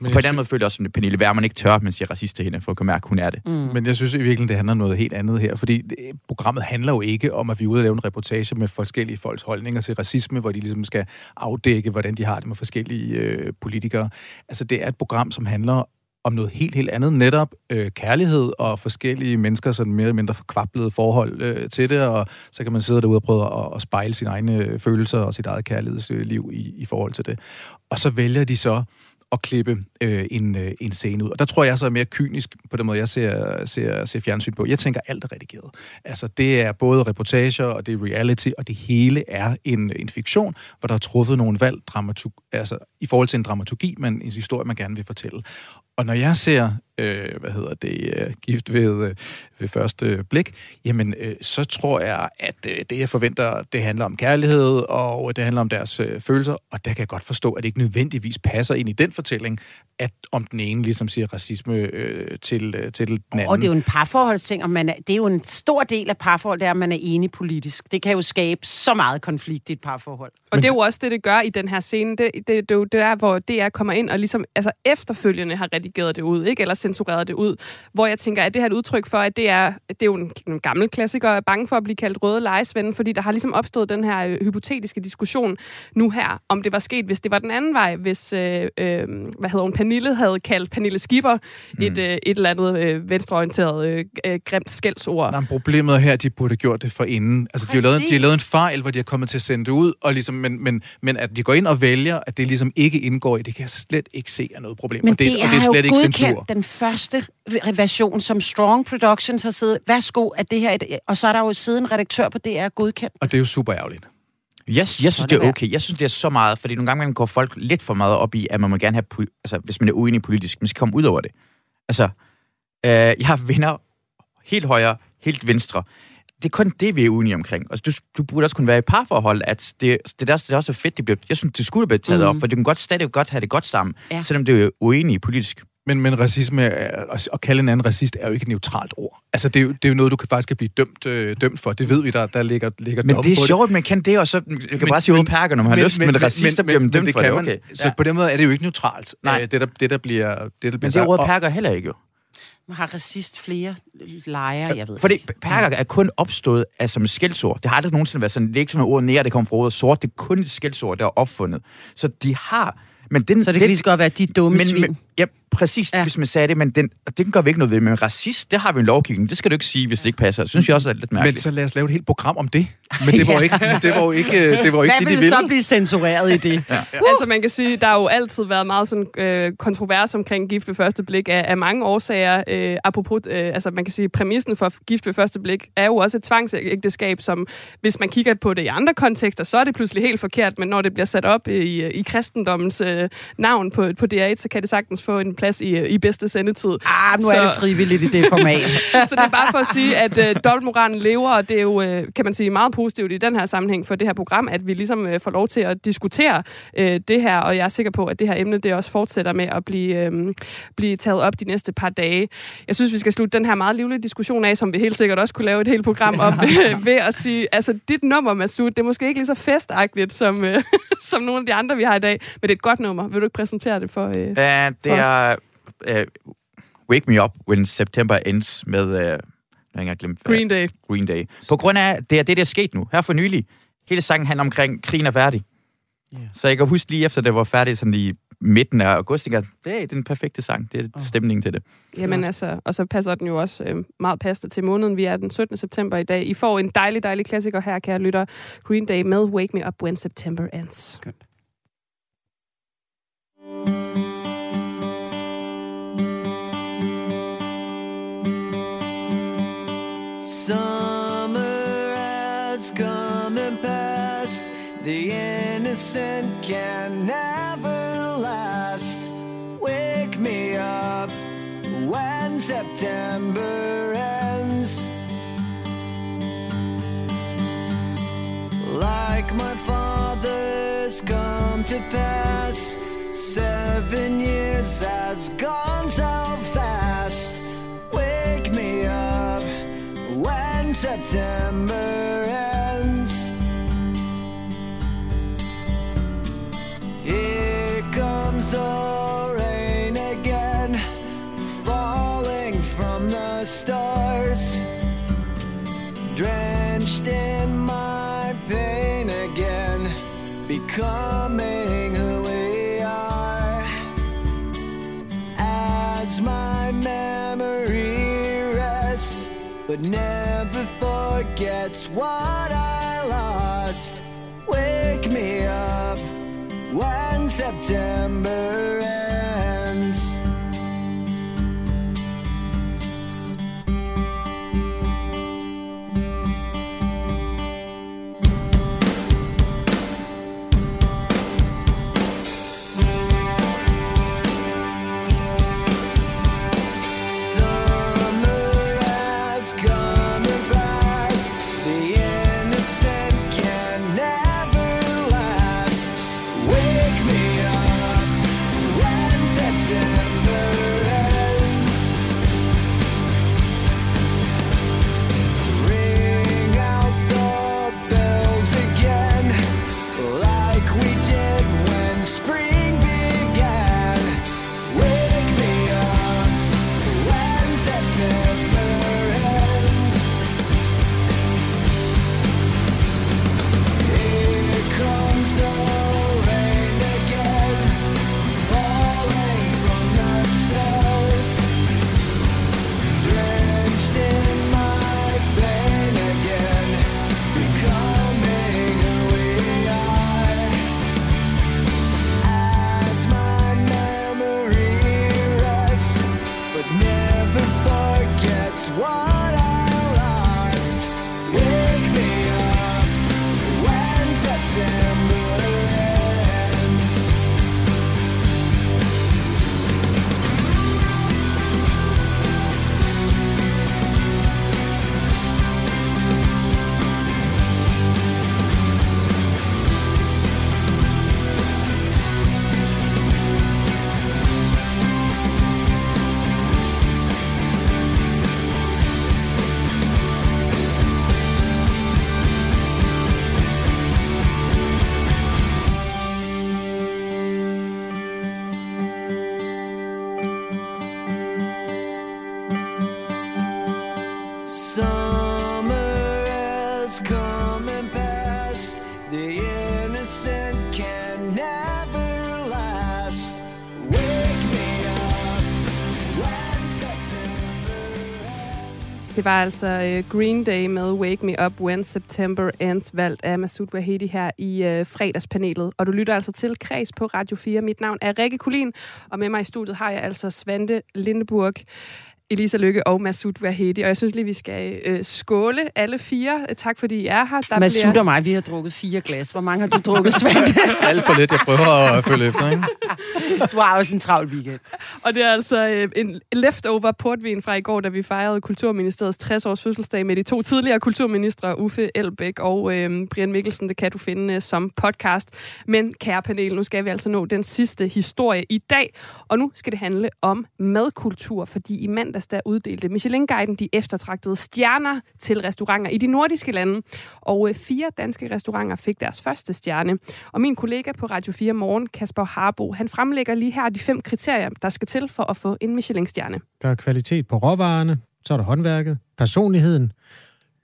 Men og på en anden måde føler jeg også, at Pernille Wermann ikke tør, men siger racist til hende, for at kunne mærke, at hun er det. Mm. Men jeg synes i virkeligheden, det handler om noget helt andet her, fordi det, programmet handler jo ikke om, at vi er ude og lave en reportage med forskellige folks holdninger til racisme, hvor de ligesom skal afdække, hvordan de har det med forskellige øh, politikere. Altså, det er et program, som handler om noget helt, helt andet. Netop øh, kærlighed og forskellige mennesker, sådan mere eller mindre kvablede forhold øh, til det, og så kan man sidde derude og prøve at, at spejle sine egne følelser og sit eget kærlighedsliv i, i forhold til det. Og så vælger de så at klippe øh, en, øh, en scene ud. Og der tror jeg så er mere kynisk på den måde, jeg ser, ser, ser fjernsyn på. Jeg tænker, alt er redigeret. Altså, det er både reportager, og det er reality, og det hele er en, en fiktion, hvor der er truffet nogle valg dramaturg, altså, i forhold til en dramaturgi, men en historie, man gerne vil fortælle. Og når jeg ser, øh, hvad hedder det, øh, gift ved, øh, ved første blik, jamen, øh, så tror jeg, at øh, det, jeg forventer, det handler om kærlighed, og det handler om deres øh, følelser, og der kan jeg godt forstå, at det ikke nødvendigvis passer ind i den fortælling, at om den ene ligesom siger racisme øh, til, øh, til den anden. Og det er jo en parforholdsting, og man er, det er jo en stor del af parforhold, det er, at man er enig politisk. Det kan jo skabe så meget konflikt i et parforhold. Og det er jo også det, det gør i den her scene. Det, det, det, det er der, hvor DR kommer ind og ligesom altså efterfølgende har redigeret det ud, ikke? eller censureret det ud. Hvor jeg tænker, at det her er et udtryk for, at det er, det er jo en, en gammel klassiker, er bange for at blive kaldt røde lejesvende, fordi der har ligesom opstået den her øh, hypotetiske diskussion nu her, om det var sket, hvis det var den anden vej, hvis, øh, øh, hvad hedder hun, Pernille havde kaldt Pernille Skipper mm. et, øh, et eller andet øh, venstreorienteret øh, øh, grimt skældsord. Nej, problemet her, at de burde have gjort det for inden. Altså, de har, lavet, de har lavet en fejl, hvor de har kommet til at sende det ud, og ligesom, men, men, men at de går ind og vælger, at det ligesom ikke indgår i, det kan jeg slet ikke se er noget problem. Men og det, det og det er slet ikke censur. den første version, som Strong Productions har siddet. Værsgo, at det her... et- Og så er der jo siden en redaktør på DR godkendt. Og det er jo super ærgerligt. Jeg, jeg synes, det er okay. Jeg synes, det er så meget, fordi nogle gange man går folk lidt for meget op i, at man må gerne have, altså hvis man er uenig politisk, man skal komme ud over det. Altså, øh, jeg har venner helt højre, helt venstre. Det er kun det, vi er uenige omkring. Altså, du, du burde også kunne være i parforhold, at det, det, der, det er også fedt, det bliver, jeg synes, det skulle blive taget mm. op, for du kan godt stadig godt have det godt sammen, ja. selvom det er uenige politisk. Men, men racisme, er, at kalde en anden racist, er jo ikke et neutralt ord. Altså, det er jo, det er jo noget, du kan faktisk kan blive dømt, øh, dømt for. Det ved vi, der, der ligger, ligger Men det er sjovt, man kan det, og så man kan bare sige uden perker, når man har lyst, men, men racister bliver man dømt for det. Okay. Så på den måde er det jo ikke neutralt, Nej. øh, det, der, det der bliver, det, der bliver Men det er sagt. ordet perker heller ikke, jo. Man har racist flere lejre, jeg ved Fordi ikke. perker er kun opstået af som et skældsord. Det har aldrig nogensinde været sådan, det er ikke sådan et ord nære, det kommer fra ordet sort, det er kun et skældsord, der er opfundet. Så de har... Men den, Så det den, kan lige så godt være de dumme men, svin. men, ja, præcis, Ja. ja. hvis man sagde det, men den, og det gør vi ikke noget ved. Men racist, det har vi en lovgivning. Det skal du ikke sige, hvis det ikke passer. Det synes jeg også er lidt Men mærkeligt. så lad os lave et helt program om det. *laughs* Men det var jo ikke, det var jo ikke, det var jo ikke Hvad det, de vil ville. så blive censureret i det? ja. Altså man kan sige, der har jo altid været meget sådan øh, kontrovers omkring gift ved første blik af, af mange årsager. Øh, apropos, øh, altså man kan sige, præmissen for gift ved første blik er jo også et tvangsægteskab, som hvis man kigger på det i andre kontekster, så er det pludselig helt forkert, men når det bliver sat op i, i kristendommens øh, navn på, på DR1, så kan det sagtens få en plads i, i bedste sendetid. Ah, nu er Så- det frivilligt i det format. *laughs* så det er bare for at sige, at øh, dobbeltmoralen lever, og det er jo, øh, kan man sige, meget positivt i den her sammenhæng for det her program, at vi ligesom øh, får lov til at diskutere øh, det her, og jeg er sikker på, at det her emne, det også fortsætter med at blive, øh, blive taget op de næste par dage. Jeg synes, vi skal slutte den her meget livlige diskussion af, som vi helt sikkert også kunne lave et helt program om, øh, *laughs* ved at sige, altså dit nummer, Masud, det er måske ikke lige så festagtigt, som, øh, *laughs* som nogle af de andre, vi har i dag, men det er et godt nummer. Vil du ikke præsentere det for... Øh? Uh, det er uh, Wake Me Up When September Ends med... Uh, jeg har glemt, hvad- Green Day. Green Day. På grund af, det er det, der er sket nu. Her for nylig. Hele sangen handler omkring, krigen er færdig. Ja. Så jeg kan huske lige efter, det var færdigt sådan i midten af august, jeg tænkte, det er den perfekte sang. Det er stemningen til det. Jamen altså, og så passer den jo også øh, meget passende til måneden. Vi er den 17. september i dag. I får en dejlig, dejlig klassiker her, kære lytter. Green Day med Wake Me Up When September Ends. Skønt. The innocent can never last. Wake me up when September ends. Like my father's come to pass. Seven years has gone so fast. Wake me up when September forgets what I lost. Wake me up when September ends. Det var altså øh, Green Day med Wake Me Up When September Ends, valgt af Masoud Wahedi her i øh, fredagspanelet. Og du lytter altså til Kreds på Radio 4. Mit navn er Rikke Kulin, og med mig i studiet har jeg altså Svante Lindeburg, Elisa Lykke og Masoud Wahedi. Og jeg synes lige, vi skal øh, skåle alle fire. Tak fordi I er her. Der Masud og mig, vi har drukket fire glas. Hvor mange har du drukket, *laughs* Svante? Alt for lidt, jeg prøver at følge efter, ikke? *laughs* Du har også en travl weekend. Og det er altså øh, en leftover portvin fra i går, da vi fejrede Kulturministeriets 60-års fødselsdag med de to tidligere kulturministre, Uffe Elbæk og øh, Brian Mikkelsen. Det kan du finde øh, som podcast. Men kære panel, nu skal vi altså nå den sidste historie i dag. Og nu skal det handle om madkultur, fordi i mandags der uddelte Michelin-guiden de eftertragtede stjerner til restauranter i de nordiske lande. Og øh, fire danske restauranter fik deres første stjerne. Og min kollega på Radio 4 Morgen, Kasper Harbo, han fremlægger lige her de fem kriterier, der skal til for at få en Michelin-stjerne. Der er kvalitet på råvarerne, så er der håndværket, personligheden,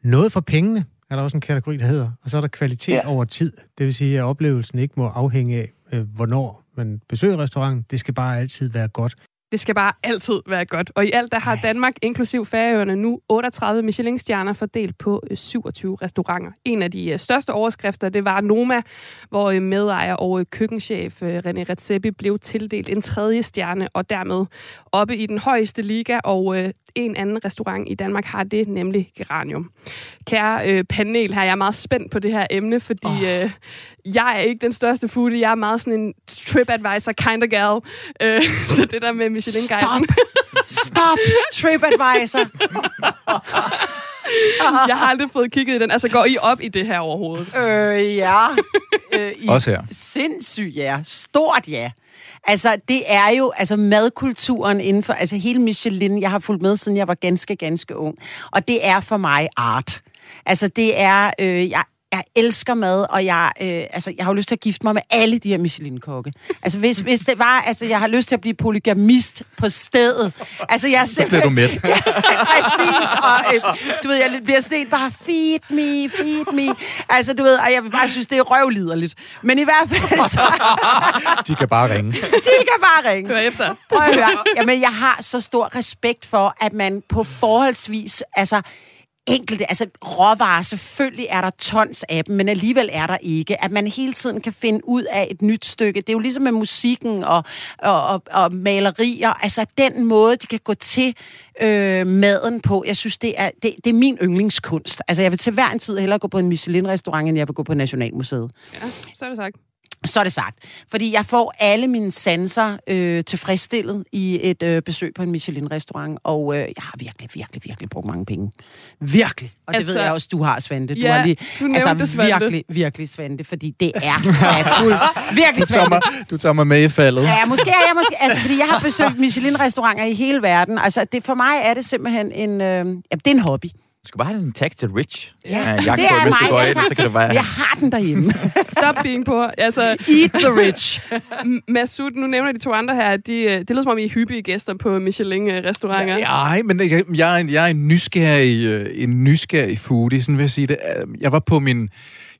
noget for pengene, er der også en kategori, der hedder, og så er der kvalitet ja. over tid. Det vil sige, at oplevelsen ikke må afhænge af, øh, hvornår man besøger restauranten. Det skal bare altid være godt. Det skal bare altid være godt. Og i alt der har Danmark, inklusiv Færøerne, nu 38 Michelin-stjerner fordelt på øh, 27 restauranter. En af de øh, største overskrifter, det var Noma, hvor øh, medejer og øh, køkkenchef øh, René Redzepi blev tildelt en tredje stjerne, og dermed oppe i den højeste liga, og øh, en anden restaurant i Danmark har det, nemlig Geranium. Kære øh, panel her, jeg er meget spændt på det her emne, fordi oh. øh, jeg er ikke den største foodie. Jeg er meget sådan en TripAdvisor kind of gal. Øh, *laughs* så det der med Michelin-guiden. Stop! Stop! TripAdvisor! *laughs* jeg har aldrig fået kigget i den. Altså, går I op i det her overhovedet? Øh, ja. Øh, i, Også her. Sindssygt ja. Stort ja. Altså, det er jo altså madkulturen inden for, altså hele Michelin, jeg har fulgt med, siden jeg var ganske, ganske ung. Og det er for mig art. Altså, det er, øh, jeg jeg elsker mad, og jeg, øh, altså, jeg har jo lyst til at gifte mig med alle de her Michelin-kokke. Altså, hvis, hvis det var, altså, jeg har lyst til at blive polygamist på stedet. Altså, jeg er Så bliver du med. *laughs* Ja, præcis. Og, øh, du ved, jeg bliver sådan en, bare feed me, feed me. Altså, du ved, og jeg bare synes, det er røvliderligt. Men i hvert fald, så, *laughs* De kan bare ringe. de kan bare ringe. Hør efter. Prøv at høre. Jamen, jeg har så stor respekt for, at man på forholdsvis, altså, enkelte, altså råvarer, selvfølgelig er der tons af dem, men alligevel er der ikke. At man hele tiden kan finde ud af et nyt stykke. Det er jo ligesom med musikken og, og, og, og malerier. Altså den måde, de kan gå til øh, maden på, jeg synes, det er, det, det er min yndlingskunst. Altså jeg vil til hver en tid hellere gå på en Michelin-restaurant, end jeg vil gå på Nationalmuseet. Ja, så er det sagt. Så er det sagt. Fordi jeg får alle mine sanser øh, tilfredsstillet i et øh, besøg på en Michelin-restaurant, og øh, jeg har virkelig, virkelig, virkelig brugt mange penge. Virkelig. Og det Altså- ved jeg også, du har, Svante. Du Ja, har lige, du altså, det, Svante. virkelig, virkelig, Svante, fordi det er, er fuld, *laughs* virkelig, Du tager, Svante. mig, du tager mig med i faldet. Ja, måske er jeg måske... Altså, fordi jeg har besøgt Michelin-restauranter i hele verden. Altså, det, for mig er det simpelthen en... Øh, ja, det er en hobby. Du skal bare have en tag til Rich. Ja, Ja, det er på, hvis mig, du går ind, så kan det være... Jeg har den derhjemme. *laughs* Stop being poor. Altså, Eat the rich. *laughs* Masud, nu nævner de to andre her, at de, øh, det lyder som om, I er hyppige gæster på Michelin-restauranter. Nej, men jeg, jeg, er en- jeg er en nysgerrig, øh, en nysgerrig foodie, sådan vil jeg sige det. Øh, Jeg var på min,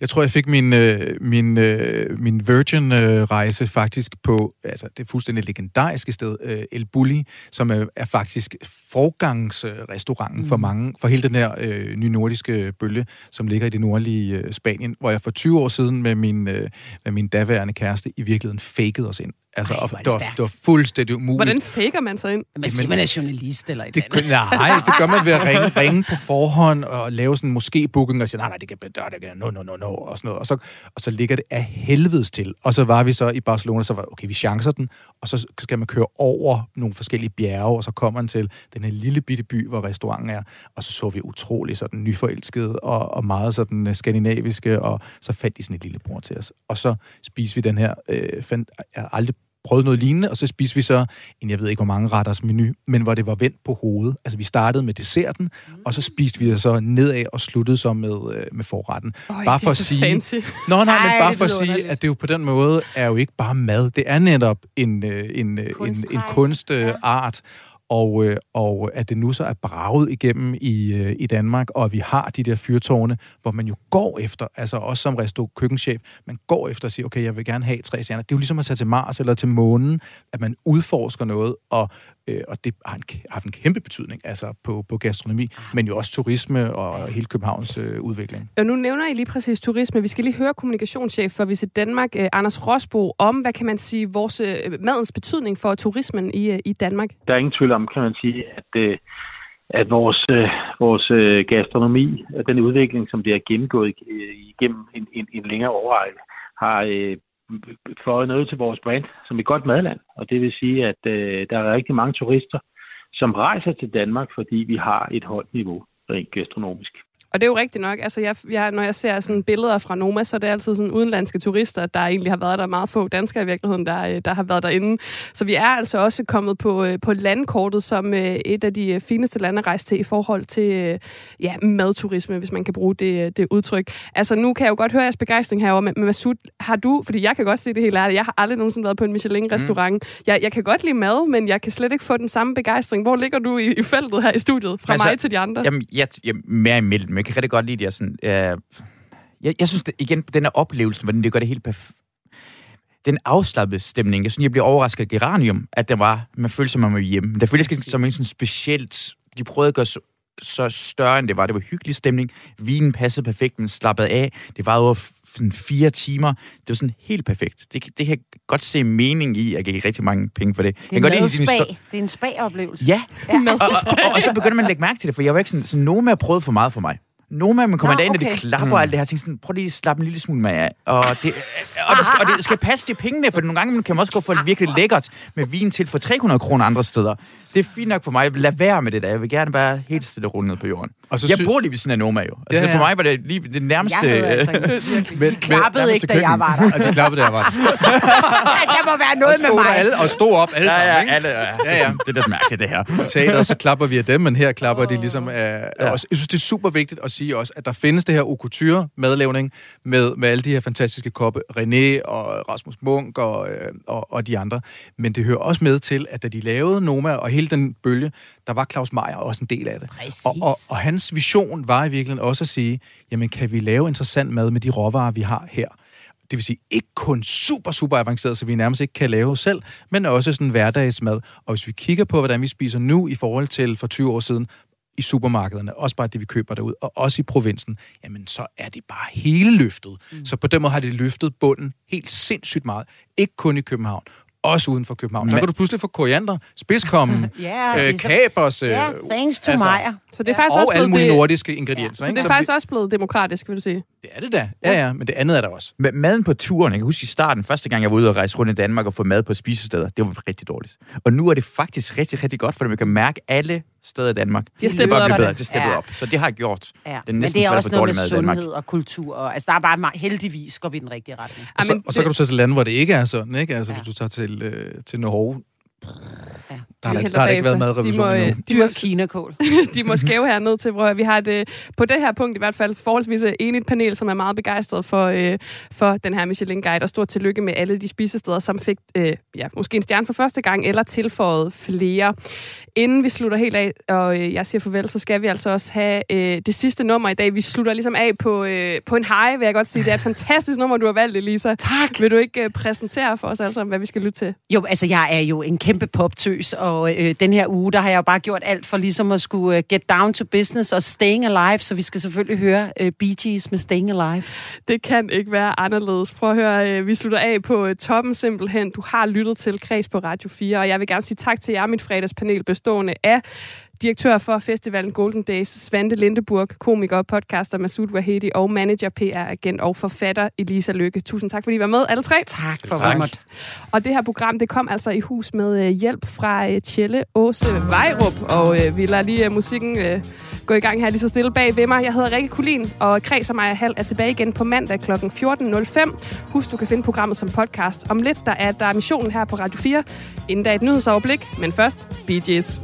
jeg tror, jeg fik min, øh, min, øh, min Virgin-rejse faktisk på, altså det fuldstændig legendariske sted, øh, El Bulli, som er, er faktisk forgangsrestauranten mm. for mange, for hele den her øh, nye nordiske bølge, som ligger i det nordlige øh, Spanien, hvor jeg for 20 år siden med min, øh, med min daværende kæreste i virkeligheden fakede os ind. Altså, Ej, det det, var, stærkt. det var fuldstændig umuligt. Hvordan faker man sig ind? Men siger man er journalist eller et Det, eller andet. nej, det gør man ved at ringe, ringe på forhånd og lave sådan en måske-booking og sige, nej, nej, det kan det kan no, no, no, no, og sådan noget. Og så, og så ligger det af helvedes til. Og så var vi så i Barcelona, så var okay, vi chancer den, og så skal man køre over nogle forskellige bjerge, og så kommer man til den her lille bitte by, hvor restauranten er, og så så vi utrolig sådan nyforelskede og, og meget sådan øh, skandinaviske, og så fandt de sådan et lille bord til os. Og så spiste vi den her, øh, fandt, jeg har aldrig prøvet noget lignende, og så spiste vi så en, jeg ved ikke hvor mange retters menu, men hvor det var vendt på hovedet. Altså vi startede med desserten, mm. og så spiste vi så nedad og sluttede så med, øh, med forretten. Øj, bare for at sige... fancy. Nå, nej, men Ej, bare det for at sige, at det jo på den måde er jo ikke bare mad. Det er netop en, øh, en, øh, en, en kunstart, og, øh, og at det nu så er braget igennem i, øh, i Danmark, og at vi har de der fyrtårne, hvor man jo går efter, altså også som resto køkkenchef, man går efter at sige, okay, jeg vil gerne have tre stjerner. Det er jo ligesom at tage til Mars eller til månen, at man udforsker noget, og, øh, og det har, en, har haft en kæmpe betydning altså på, på gastronomi, men jo også turisme og hele Københavns øh, udvikling. Og nu nævner I lige præcis turisme. Vi skal lige høre kommunikationschef for Visit Danmark, eh, Anders Rosbo, om, hvad kan man sige, vores eh, madens betydning for turismen i, eh, i Danmark. der er ingen tvivl om, kan man sige, at, øh, at vores, øh, vores øh, gastronomi, den udvikling, som det har gennemgået øh, igennem en, en, en længere overrække, har øh, fået noget til vores brand som et godt madland. Og det vil sige, at øh, der er rigtig mange turister, som rejser til Danmark, fordi vi har et højt niveau rent gastronomisk. Og det er jo rigtigt nok. Altså, jeg, jeg, når jeg ser sådan billeder fra Noma, så er det altid sådan udenlandske turister, der egentlig har været der. Meget få danskere i virkeligheden, der, øh, der har været derinde. Så vi er altså også kommet på, øh, på landkortet som øh, et af de fineste lande at rejse til i forhold til ja, madturisme, hvis man kan bruge det, det udtryk. Altså, nu kan jeg jo godt høre jeres begejstring herovre, men men Masud, har du, fordi jeg kan godt se det helt ærligt, jeg har aldrig nogensinde været på en Michelin-restaurant. Mm. Jeg, jeg kan godt lide mad, men jeg kan slet ikke få den samme begejstring. Hvor ligger du i, i feltet her i studiet, fra Altså, mig til de andre? Jamen, jeg, jeg mere imellem. Jeg kan rigtig godt lide det. Jeg, sådan, øh, jeg, jeg synes, det, igen, den her oplevelse, hvordan det gør det helt perfekt. Den afslappede stemning. Jeg synes, jeg bliver overrasket af Geranium, at det var, man følte sig, man var hjemme. Der føltes ikke som en sådan specielt... De prøvede at gøre så, så større, end det var. Det var hyggelig stemning. Vinen passede perfekt, men slappede af. Det var over sådan fire timer. Det var sådan helt perfekt. Det, det kan jeg godt se mening i, at jeg give rigtig mange penge for det. Det jeg er kan godt madspa. histo- Det er en spa-oplevelse. Ja, Ja. og, og, og, og, så begynder man at lægge mærke til det, for jeg var ikke sådan, så Noma har prøvet for meget for mig. Noma, man kommer Nå, derind, og okay. det klapper og alt det her, jeg tænkte sådan, prøv lige at slappe en lille smule med af. Og det, og, det skal, og det *laughs* skal passe til pengene, for nogle gange kan man også gå for virkelig lækkert med vin til for 300 kroner andre steder. Det er fint nok for mig. Lad være med det der. Jeg vil gerne bare helt stille rundt ned på jorden. Og så jeg sy- bor lige ved siden af Noma jo. Altså, Ja, ja. For mig var det lige det nærmeste... Jeg altså *laughs* Men- klappede men- ikke, *laughs* da jeg var der. Og de klappede, der var der. Der må være noget Og med mig. alle, og stod op alle ja, sammen, ja, ikke? alle, ja, Ja, ja. Det er lidt mærkeligt, det her. teater, så klapper vi af dem, men her klapper de ligesom af, Ja. os. Jeg synes, det er super vigtigt at sige også, at der findes det her okuture madlavning med, med alle de her fantastiske koppe, René og Rasmus Munk og, øh, og, og de andre. Men det hører også med til, at da de lavede Noma og hele den bølge, der var Claus Meier også en del af det. Præcis. Og, og, og hans vision var i virkeligheden også at sige, jamen kan vi lave interessant mad med de råvarer, vi har her? Det vil sige, ikke kun super, super avanceret, så vi nærmest ikke kan lave selv, men også sådan hverdagsmad. Og hvis vi kigger på, hvordan vi spiser nu i forhold til for 20 år siden, i supermarkederne, også bare det, vi køber derud, og også i provinsen, jamen så er det bare hele løftet. Mm. Så på den måde har det løftet bunden helt sindssygt meget. Ikke kun i København, også uden for København. Men... Der Men- kan du pludselig få koriander, spidskommen, *laughs* Ja, det er øh, så- kapers, øh, Ja, thanks to altså, Meier. Så det er faktisk også og alle blevet mulige det, nordiske ingredienser. så ikke? det er Så faktisk vi, også blevet demokratisk, vil du sige. det er det da. Ja, ja, men det andet er der også. Ma- Maden på turen, jeg kan huske i starten, første gang jeg var ude og rejse rundt i Danmark og få mad på spisesteder, det var rigtig dårligt. Og nu er det faktisk rigtig, rigtig godt, for man kan mærke alle steder i Danmark. De har det er steppet bare op. bedre. Det steppet Ja. op. Så det har jeg gjort. Ja, Det er men det er også noget med sundhed og kultur. Og, altså, der er bare meget, heldigvis går vi den rigtige retning. Og så, og så kan du tage til lande, hvor det ikke er sådan, ikke? Altså, Ja. hvis du tager til, øh, til Norge, Ja. der har, der, der har ikke været madrevolution De må, endnu. øh, de Dyr må, kinakål. *laughs* de må skæve herned til, hvor vi har et, øh, på det her punkt i hvert fald forholdsvis øh, enigt panel, som er meget begejstret for, øh, for den her Michelin-guide, og stort tillykke med alle de spisesteder, som fik øh, ja, måske en stjerne for første gang, eller tilføjet flere. Inden vi slutter helt af, og øh, jeg siger farvel, så skal vi altså også have øh, det sidste nummer i dag. Vi slutter ligesom af på, øh, på en high, vil jeg godt sige. Det er et fantastisk nummer, du har valgt, Elisa. Tak. Vil du ikke øh, præsentere for os alle sammen, hvad vi skal lytte til? Jo, altså jeg er jo en kæmpe poptøs, og øh, den her uge, der har jeg jo bare gjort alt for ligesom at skulle øh, get down to business og staying alive, så vi skal selvfølgelig høre øh, Bee Gees med Staying Alive. Det kan ikke være anderledes. Prøv at høre, øh, vi slutter af på øh, toppen simpelthen. Du har lyttet til Kreds på Radio 4, og jeg vil gerne sige tak til jer, mit fredagspanel bestående af direktør for festivalen Golden Days, Svante Lindeburg, komiker og podcaster Masoud Wahedi og manager, PR-agent og forfatter Elisa Lykke. Tusind tak, fordi I var med, alle tre. Tak for Tak. Og det her program, det kom altså i hus med øh, hjælp fra øh, Tjelle Åse Vejrup, og øh, vi lader lige øh, musikken øh, gå i gang her lige så stille bag ved mig. Jeg hedder Rikke Kulin, og Kreds og Maja Hall er tilbage igen på mandag kl. 14.05. Husk, du kan finde programmet som podcast. Om lidt, der er der er missionen her på Radio 4. Inden der er et nyhedsoverblik, men først, Bee Gees.